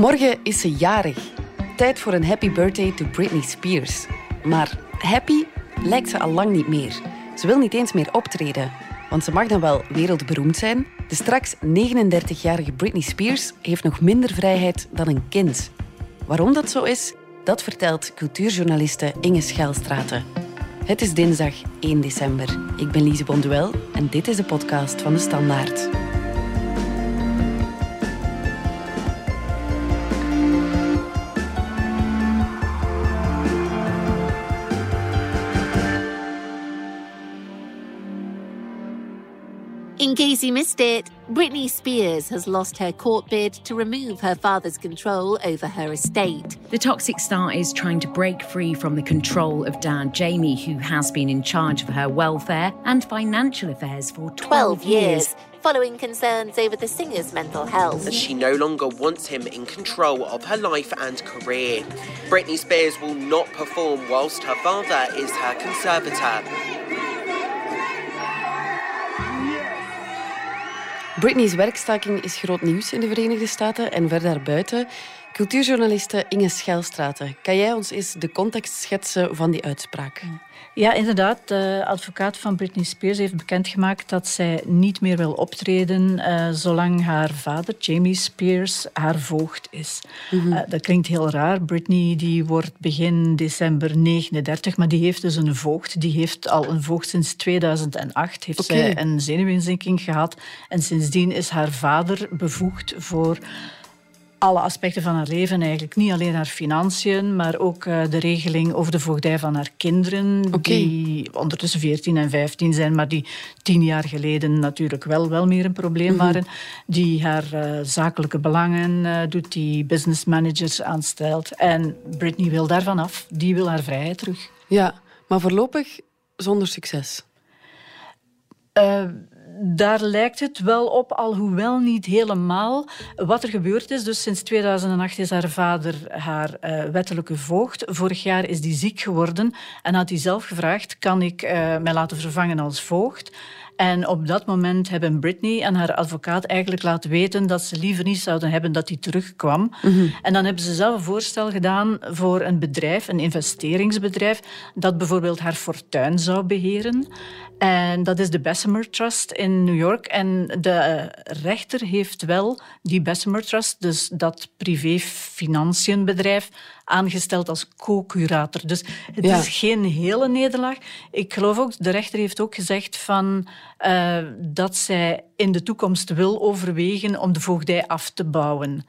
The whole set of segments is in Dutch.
Morgen is ze jarig. Tijd voor een happy birthday to Britney Spears. Maar happy lijkt ze al lang niet meer. Ze wil niet eens meer optreden. Want ze mag dan wel wereldberoemd zijn. De straks 39-jarige Britney Spears heeft nog minder vrijheid dan een kind. Waarom dat zo is, dat vertelt cultuurjournaliste Inge Schelstraten. Het is dinsdag 1 december. Ik ben Lise Bonduel en dit is de podcast van de Standaard. In case you missed it, Britney Spears has lost her court bid to remove her father's control over her estate. The toxic star is trying to break free from the control of dad Jamie, who has been in charge of her welfare and financial affairs for 12, 12 years. Following concerns over the singer's mental health. As she no longer wants him in control of her life and career. Britney Spears will not perform whilst her father is her conservator. Britney's werkstaking is groot nieuws in de Verenigde Staten en ver daarbuiten. Cultuurjournaliste Inge Schelstraten, kan jij ons eens de context schetsen van die uitspraak? Ja, inderdaad. De advocaat van Britney Spears heeft bekendgemaakt dat zij niet meer wil optreden uh, zolang haar vader, Jamie Spears, haar voogd is. Mm uh, dat klinkt heel raar. Britney die wordt begin december 39, maar die heeft dus een voogd. Die heeft al een voogd sinds 2008. Heeft okay. zij een zenuwinzinking gehad. En sindsdien is haar vader bevoegd voor alle aspecten van haar leven eigenlijk. Niet alleen haar financiën, maar ook uh, de regeling over de voogdij van haar kinderen. Okay. Die ondertussen 14 en 15 zijn, maar die tien jaar geleden natuurlijk wel, wel meer een probleem mm -hmm. waren. Die haar uh, zakelijke belangen uh, doet, die business managers aanstelt. En Britney wil daarvan af. Die wil haar vrijheid terug. Ja, maar voorlopig zonder succes daar lijkt het wel op, alhoewel niet helemaal. Wat er gebeurd is, dus sinds 2008 is haar vader haar uh, wettelijke voogd. Vorig jaar is die ziek geworden en had hij zelf gevraagd, kan ik uh, mij laten vervangen als voogd? En op dat moment hebben Britney en haar advocaat eigenlijk laten weten dat ze liever niet zouden hebben dat hij terugkwam. Mm -hmm. En dan hebben ze zelf een voorstel gedaan voor een bedrijf, een investeringsbedrijf, dat bijvoorbeeld haar fortuin zou beheren. En dat is de Bessemer Trust in New York. En de rechter heeft wel die Bessemer Trust, dus dat privé-financiënbedrijf, aangesteld als co-curator. Dus het ja. is geen hele nederlaag. Ik geloof ook, de rechter heeft ook gezegd van, uh, dat zij in de toekomst wil overwegen om de voogdij af te bouwen.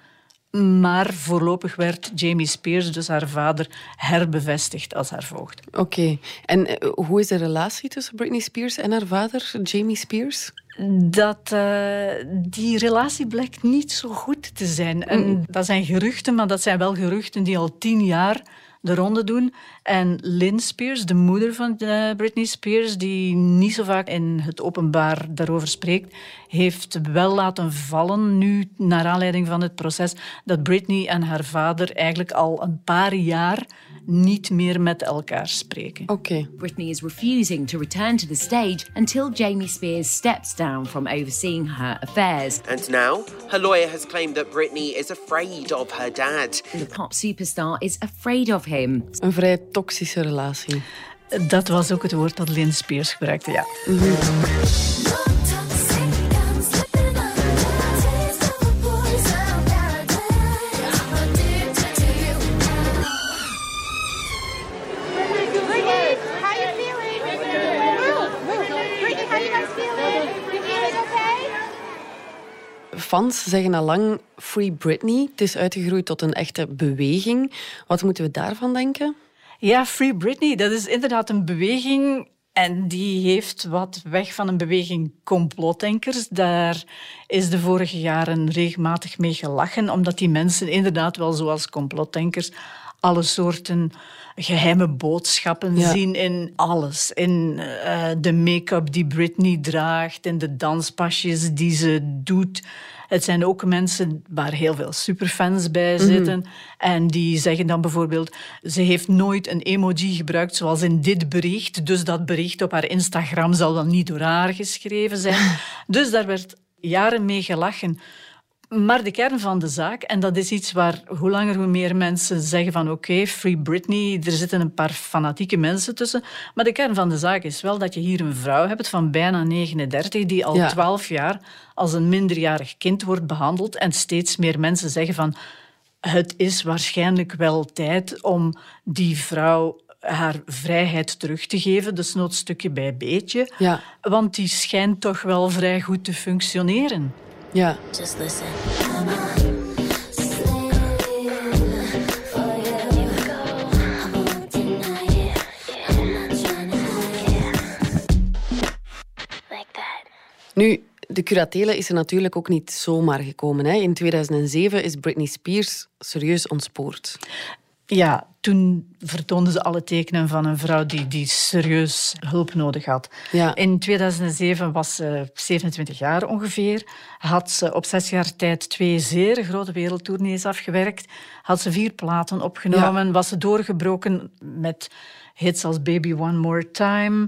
Maar voorlopig werd Jamie Spears, dus haar vader, herbevestigd als haar voogd. Oké. Okay. En uh, hoe is de relatie tussen Britney Spears en haar vader, Jamie Spears? Dat uh, die relatie blijkt niet zo goed te zijn. Mm. En dat zijn geruchten, maar dat zijn wel geruchten die al tien jaar de ronde doen. En Lynn Spears, de moeder van uh, Britney Spears, die niet zo vaak in het openbaar daarover spreekt, heeft wel laten vallen, nu naar aanleiding van het proces, dat Britney en haar vader eigenlijk al een paar jaar niet meer met elkaar spreken. Oké. Okay. Britney is refusing to return to the stage until Jamie Spears steps down from overseeing her affairs. And now, her lawyer has claimed that Britney is afraid of her dad. The pop superstar is afraid of him. Een vrij toxische relatie. Dat was ook het woord dat Lynn Spears gebruikte, ja. Mm -hmm. Fans zeggen al lang Free Britney. Het is uitgegroeid tot een echte beweging. Wat moeten we daarvan denken? Ja, Free Britney, dat is inderdaad een beweging en die heeft wat weg van een beweging complotdenkers. Daar is de vorige jaren regelmatig mee gelachen, omdat die mensen inderdaad wel zoals complotdenkers alle soorten geheime boodschappen zien in alles. In uh, de make-up die Britney draagt, in de danspasjes die ze doet. Het zijn ook mensen waar heel veel superfans bij mhm. zitten. En die zeggen dan bijvoorbeeld, ze heeft nooit een emoji gebruikt zoals in dit bericht. Dus dat bericht op haar Instagram zal dan niet door haar geschreven zijn. dus daar werd jaren mee gelachen. Maar de kern van de zaak, en dat is iets waar hoe langer hoe meer mensen zeggen van oké, Free Britney, er zitten een paar fanatieke mensen tussen. Maar de kern van de zaak is wel dat je hier een vrouw hebt van bijna 39 die al 12 jaar als een minderjarig kind wordt behandeld. En steeds meer mensen zeggen van het is waarschijnlijk wel tijd om die vrouw haar vrijheid terug te geven, dus noodstukje bij beetje. Ja. Want die schijnt toch wel vrij goed te functioneren. Ja. Just listen. Nu, de curatele is er natuurlijk ook niet zomaar gekomen. Hè. In 2007 is Britney Spears serieus ontspoord. Ja, toen vertoonden ze alle tekenen van een vrouw die, die serieus hulp nodig had. Ja. In 2007 was ze 27 jaar ongeveer. Had ze op zes jaar tijd twee zeer grote wereldtournees afgewerkt. Had ze vier platen opgenomen. Was ze doorgebroken met hits als Baby One More Time.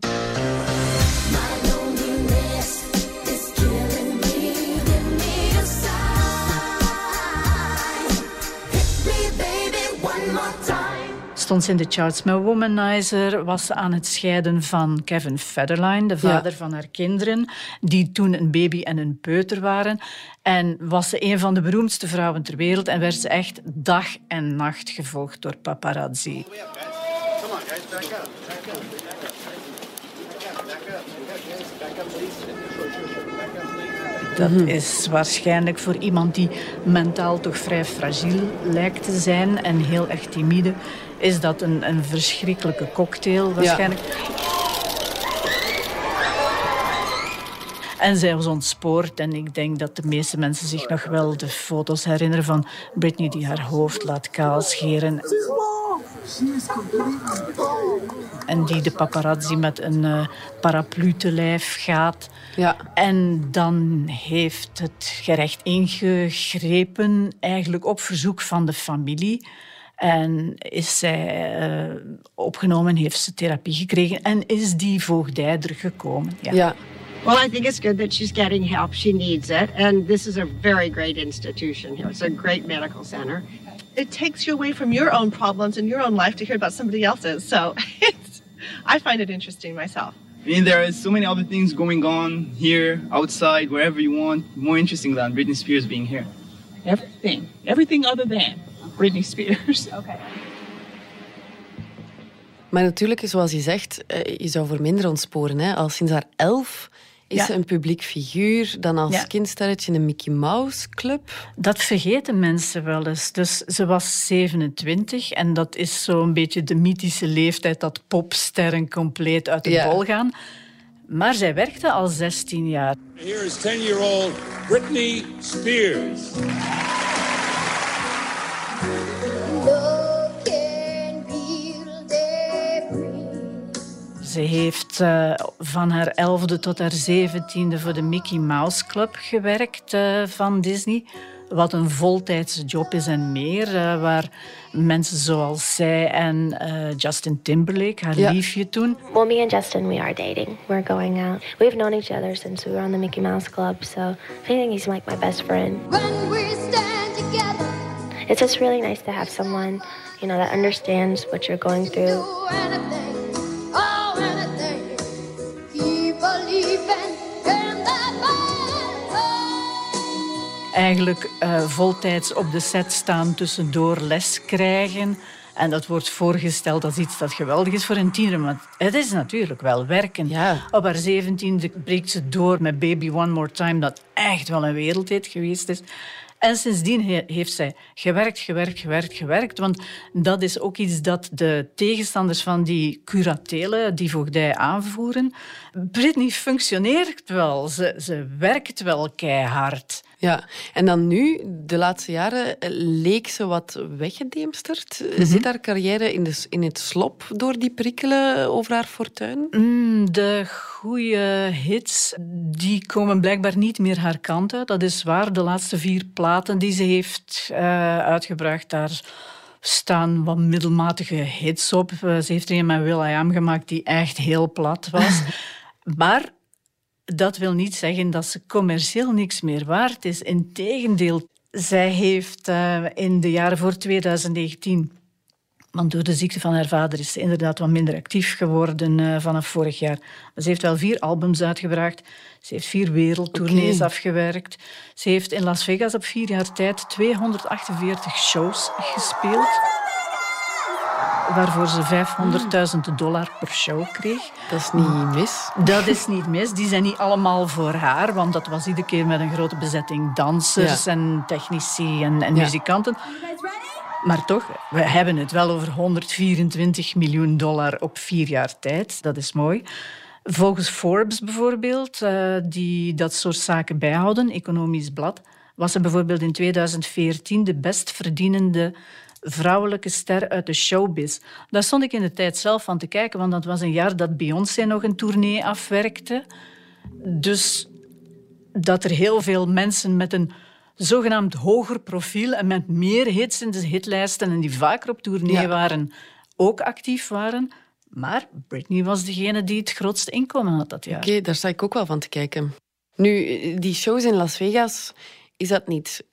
Stond ze in de charts met Womanizer, was ze aan het scheiden van Kevin Federline, de vader van haar kinderen, die toen een baby en een peuter waren. En was ze een van de beroemdste vrouwen ter wereld en werd ze echt dag en nacht gevolgd door paparazzi. Dat mhm. is waarschijnlijk voor iemand die mentaal toch vrij fragiel lijkt te zijn en heel erg timide, is dat een, een verschrikkelijke cocktail waarschijnlijk. En zij was ontspoord. En ik denk dat de meeste mensen zich nog wel de foto's herinneren van Britney die haar hoofd laat kaalscheren. En die de paparazzi met een uh, paraplu te lijf gaat. Ja. En dan heeft het gerecht ingegrepen, eigenlijk op verzoek van de familie. En is zij uh, opgenomen, heeft ze therapie gekregen en is die voogdij er gekomen. Ja. ja. Well, I think it's good that she's getting help. She needs it. And this is a very great institution here. It's a great medical center. It takes you away from your own problems and your own life to hear about somebody else's. So it's, I find it interesting myself. I mean, there are so many other things going on here, outside, wherever you want, more interesting than Britney Spears being here. Everything. Everything other than. Britney Spears. Oké. Maar natuurlijk, zoals je zegt, eh, je zou voor minder ontsporen. Hè? Al sinds haar elf is ze een publiek figuur. Dan als ja. kindsterretje een Mickey Mouse Club. Dat vergeten mensen wel eens. Dus ze was 27 en dat is zo'n beetje de mythische leeftijd dat popsterren compleet uit de bol gaan. Maar zij werkte al 16 jaar. Here is 10-year-old Britney Spears. Ze heeft uh, van haar elfde tot haar zeventiende voor de Mickey Mouse Club gewerkt uh, van Disney. Wat een voltijdse job is en meer. Uh, waar mensen zoals zij en Justin Timberlake, haar liefje toen. Well, me and Justin, we are dating. We're going out. We've known each other since we were on the Mickey Mouse Club. So I think he's like my best friend. When we stand together. It's just really nice to have someone, you know, that understands what you're going through. Eigenlijk uh, voltijds op de set staan, tussendoor les krijgen. En dat wordt voorgesteld als iets dat geweldig is voor een tiener. Maar het is natuurlijk wel werken. Ja. Op haar zeventiende breekt ze door met Baby One More Time, dat echt wel een wereldhit geweest is. En sindsdien heeft zij gewerkt, gewerkt, gewerkt, gewerkt. Want dat is ook iets dat de tegenstanders van die curatelen, die voogdij aanvoeren. Britney functioneert wel. Ze, ze werkt wel keihard. Ja, en dan nu, de laatste jaren, leek ze wat weggedemsterd. Mm Zit haar carrière in, de, in het slop door die prikkelen over haar fortuin? Mm, de goede hits die komen blijkbaar niet meer haar kant uit. Dat is waar. De laatste vier platen die ze heeft uh, uitgebracht, daar staan wat middelmatige hits op. Uh, ze heeft er een met Will.i.am gemaakt die echt heel plat was. maar dat wil niet zeggen dat ze commercieel niks meer waard is. Integendeel, zij heeft uh, in de jaren voor 2019 want door de ziekte van haar vader is ze inderdaad wat minder actief geworden uh, vanaf vorig jaar. Ze heeft wel vier albums uitgebracht. Ze heeft vier wereldtournees okay. afgewerkt. Ze heeft in Las Vegas op vier jaar tijd 248 shows gespeeld. Waarvoor ze 500.000 dollar per show kreeg. Dat is niet mis. Dat is niet mis. Die zijn niet allemaal voor haar, want dat was iedere keer met een grote bezetting dansers ja. en technici en, en ja. muzikanten. Maar toch, we hebben het wel over 124 miljoen dollar op vier jaar tijd. Dat is mooi. Volgens Forbes bijvoorbeeld, uh, die dat soort zaken bijhouden, Economisch Blad, was ze bijvoorbeeld in 2014 de best verdienende vrouwelijke ster uit de showbiz. Daar stond ik in de tijd zelf van te kijken, want dat was een jaar dat Beyoncé nog een tournee afwerkte. Dus dat er heel veel mensen met een zogenaamd hoger profiel en met meer hits in de hitlijsten en die vaker op tournee ja. waren, ook actief waren. Maar Britney was degene die het grootste inkomen had dat jaar. Oké, okay, daar sta ik ook wel van te kijken. Nu, die shows in Las Vegas, is dat niet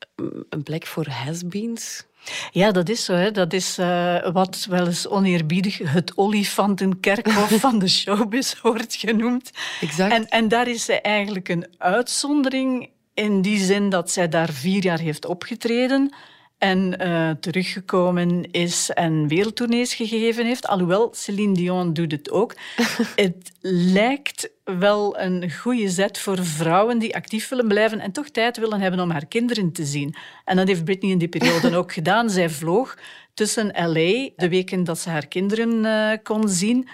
een plek voor has-beens? Ja, dat is zo. Hè. Dat is uh, wat wel eens oneerbiedig het olifantenkerkhof van de showbiz wordt genoemd. Exact. En, en daar is zij eigenlijk een uitzondering in die zin dat zij daar vier jaar heeft opgetreden en uh, teruggekomen is en wereldtournees gegeven heeft. Alhoewel, Celine Dion doet het ook. het lijkt wel een goede zet voor vrouwen die actief willen blijven en toch tijd willen hebben om haar kinderen te zien. En dat heeft Britney in die periode ook gedaan. Zij vloog tussen LA, de weken dat ze haar kinderen uh, kon zien,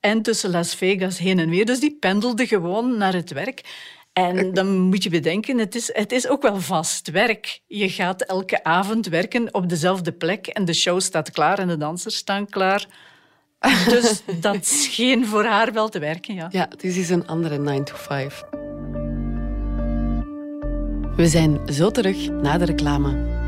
en tussen Las Vegas heen en weer. Dus die pendelde gewoon naar het werk. En dan moet je bedenken, het is, het is ook wel vast werk. Je gaat elke avond werken op dezelfde plek en de show staat klaar en de dansers staan klaar. Dus dat scheen voor haar wel te werken, ja. Ja, het is een andere 9 to 5. We zijn zo terug na de reclame.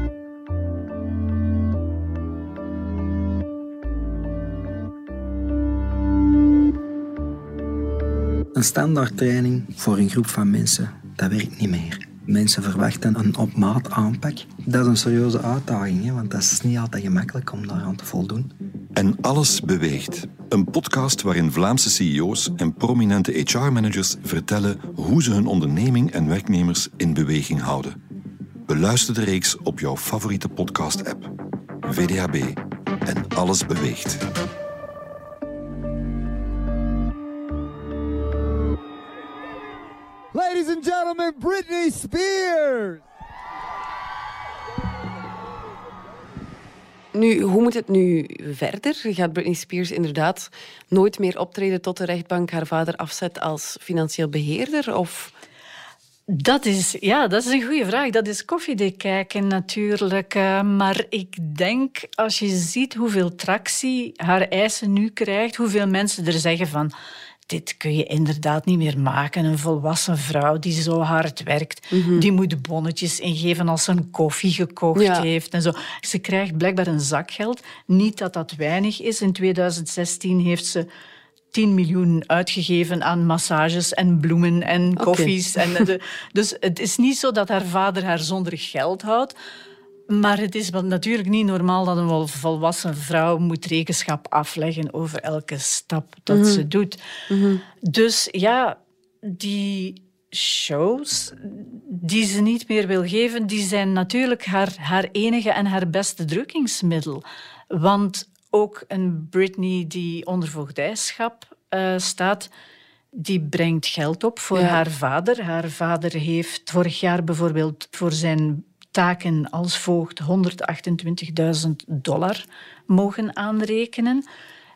Een standaard training voor een groep van mensen, dat werkt niet meer. Mensen verwachten een op maat aanpak. Dat is een serieuze uitdaging, hè, want dat is niet altijd gemakkelijk om daaraan te voldoen. En alles beweegt. Een podcast waarin Vlaamse CEO's en prominente HR-managers vertellen hoe ze hun onderneming en werknemers in beweging houden. Beluister de reeks op jouw favoriete podcast-app. VDHB en alles beweegt. Ladies and gentlemen, Britney Spears. Nu, hoe moet het nu verder? Gaat Britney Spears inderdaad nooit meer optreden tot de rechtbank haar vader afzet als financieel beheerder? Of... Dat is, ja, dat is een goede vraag. Dat is koffiedik kijken natuurlijk. Uh, maar ik denk, als je ziet hoeveel tractie haar eisen nu krijgt, hoeveel mensen er zeggen van dit kun je inderdaad niet meer maken. Een volwassen vrouw die zo hard werkt, Mhm. die moet bonnetjes ingeven als ze een koffie gekocht Ja. heeft. En zo. Ze krijgt blijkbaar een zakgeld. Niet dat dat weinig is. In 2016 heeft ze 10 miljoen uitgegeven aan massages en bloemen en koffies. En de, dus het is niet zo dat haar vader haar zonder geld houdt. Maar het is natuurlijk niet normaal dat een vol- volwassen vrouw moet rekenschap afleggen over elke stap dat Mhm. ze doet. Dus ja, die shows die ze niet meer wil geven, die zijn natuurlijk haar, haar enige en haar beste drukkingsmiddel. Want ook een Britney die onder voogdijschap eh, staat, die brengt geld op voor Ja. haar vader. Haar vader heeft vorig jaar bijvoorbeeld voor zijn taken als voogd 128.000 dollar mogen aanrekenen.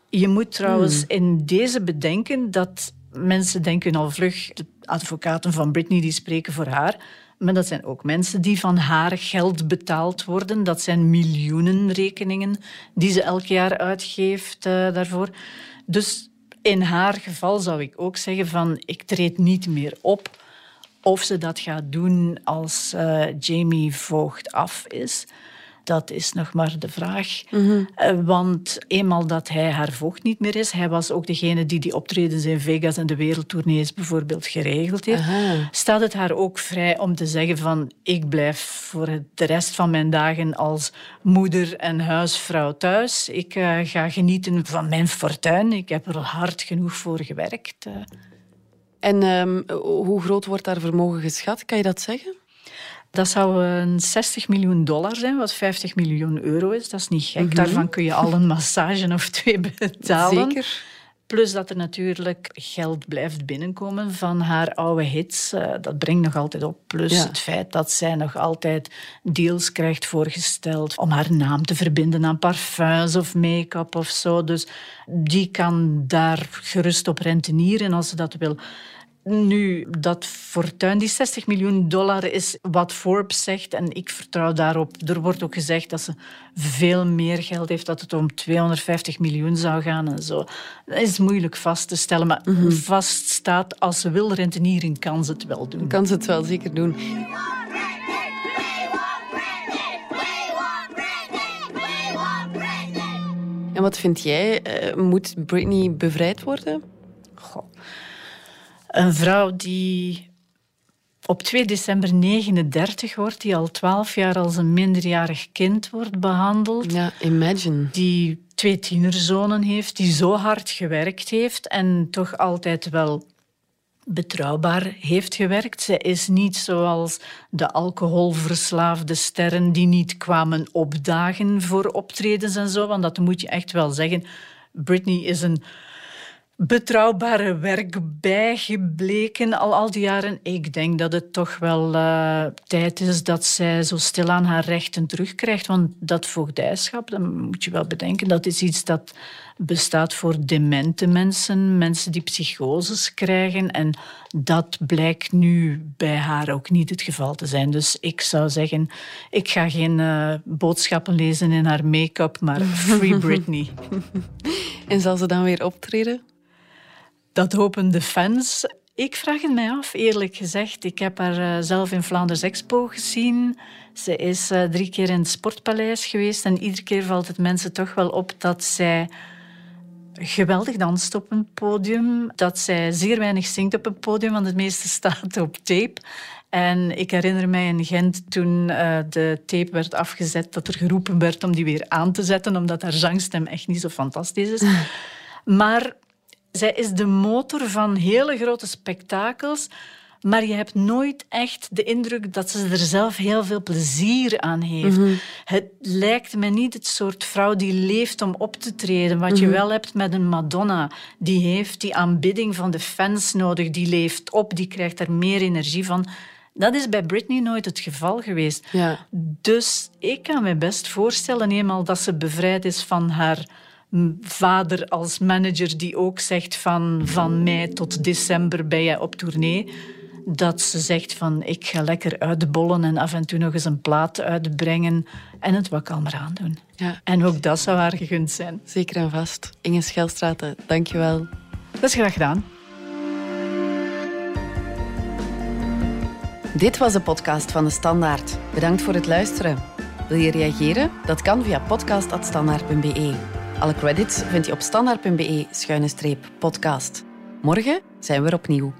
Je moet trouwens Hmm. in deze bedenken dat mensen denken al vlug, de advocaten van Britney die spreken voor haar. Maar dat zijn ook mensen die van haar geld betaald worden. Dat zijn miljoenen rekeningen die ze elk jaar uitgeeft eh, daarvoor. Dus in haar geval zou ik ook zeggen van ik treed niet meer op. Of ze dat gaat doen als eh, Jamie Voogd af is, dat is nog maar de vraag. Eh, want eenmaal dat hij haar voogd niet meer is, hij was ook degene die die optredens in Vegas en de wereldtournees bijvoorbeeld geregeld heeft, Aha. staat het haar ook vrij om te zeggen van ik blijf voor de rest van mijn dagen als moeder en huisvrouw thuis. Ik eh, ga genieten van mijn fortuin. Ik heb er hard genoeg voor gewerkt. En ehm, hoe groot wordt haar vermogen geschat? Kan je dat zeggen? Dat zou een 60 miljoen dollar zijn, wat 50 miljoen euro is. Dat is niet gek. Mhm. Daarvan kun je al een massage of twee betalen. Zeker. Plus dat er natuurlijk geld blijft binnenkomen van haar oude hits. Eh, dat brengt nog altijd op. Plus Ja. het feit dat zij nog altijd deals krijgt voorgesteld om haar naam te verbinden aan parfums of make-up of zo. Dus die kan daar gerust op rentenieren als ze dat wil. Nu, dat fortuin, die 60 miljoen dollar, is wat Forbes zegt. En ik vertrouw daarop. Er wordt ook gezegd dat ze veel meer geld heeft, dat het om 250 miljoen zou gaan en zo. Dat is moeilijk vast te stellen, maar vast staat, als ze wil rentenieren, kan ze het wel doen. Kan ze het wel zeker doen. En wat vind jij? Eh, moet Britney bevrijd worden? Een vrouw die op 2 december 39 wordt, die al 12 jaar als een minderjarig kind wordt behandeld. Ja, imagine. Die twee tienerzonen heeft, die zo hard gewerkt heeft en toch altijd wel betrouwbaar heeft gewerkt. Zij is niet zoals de alcoholverslaafde sterren die niet kwamen opdagen voor optredens en zo, want dat moet je echt wel zeggen. Britney is een betrouwbare werk bijgebleken al al die jaren. Ik denk dat het toch wel eh, tijd is dat zij zo stilaan haar rechten terugkrijgt. Want dat voogdijschap, dat moet je wel bedenken, dat is iets dat bestaat voor demente mensen, mensen die psychoses krijgen. En dat blijkt nu bij haar ook niet het geval te zijn. Dus ik zou zeggen, ik ga geen eh, boodschappen lezen in haar make-up, maar Free Britney. En zal ze dan weer optreden? Dat hopen de fans. Ik vraag het mij af, eerlijk gezegd. Ik heb haar eh, zelf in Vlaanders Expo gezien. Ze is eh, drie keer in het Sportpaleis geweest. En iedere keer valt het mensen toch wel op dat zij geweldig danst op een podium. Dat zij zeer weinig zingt op een podium, want het meeste staat op tape. En ik herinner mij in Gent toen eh, de tape werd afgezet, dat er geroepen werd om die weer aan te zetten, omdat haar zangstem echt niet zo fantastisch is. Maar zij is de motor van hele grote spektakels. Maar je hebt nooit echt de indruk dat ze er zelf heel veel plezier aan heeft. Mhm. Het lijkt me niet het soort vrouw die leeft om op te treden. Wat je Mhm. wel hebt met een Madonna. Die heeft die aanbidding van de fans nodig. Die leeft op, die krijgt er meer energie van. Dat is bij Britney nooit het geval geweest. Ja. Dus ik kan me best voorstellen, eenmaal dat ze bevrijd is van haar vader als manager, die ook zegt van, van mei tot december ben jij op tournee, dat ze zegt van ik ga lekker uitbollen en af en toe nog eens een plaat uitbrengen en het wat kalmer aandoen. Ja. En ook dat zou haar gegund zijn. Zeker en vast. Inge Schelstraten, dankjewel. Dat is graag gedaan. Dit was de podcast van De Standaard. Bedankt voor het luisteren. Wil je reageren? Dat kan via podcast.standaard.be. Alle credits vind je op standaard.be-podcast. Morgen zijn we er opnieuw.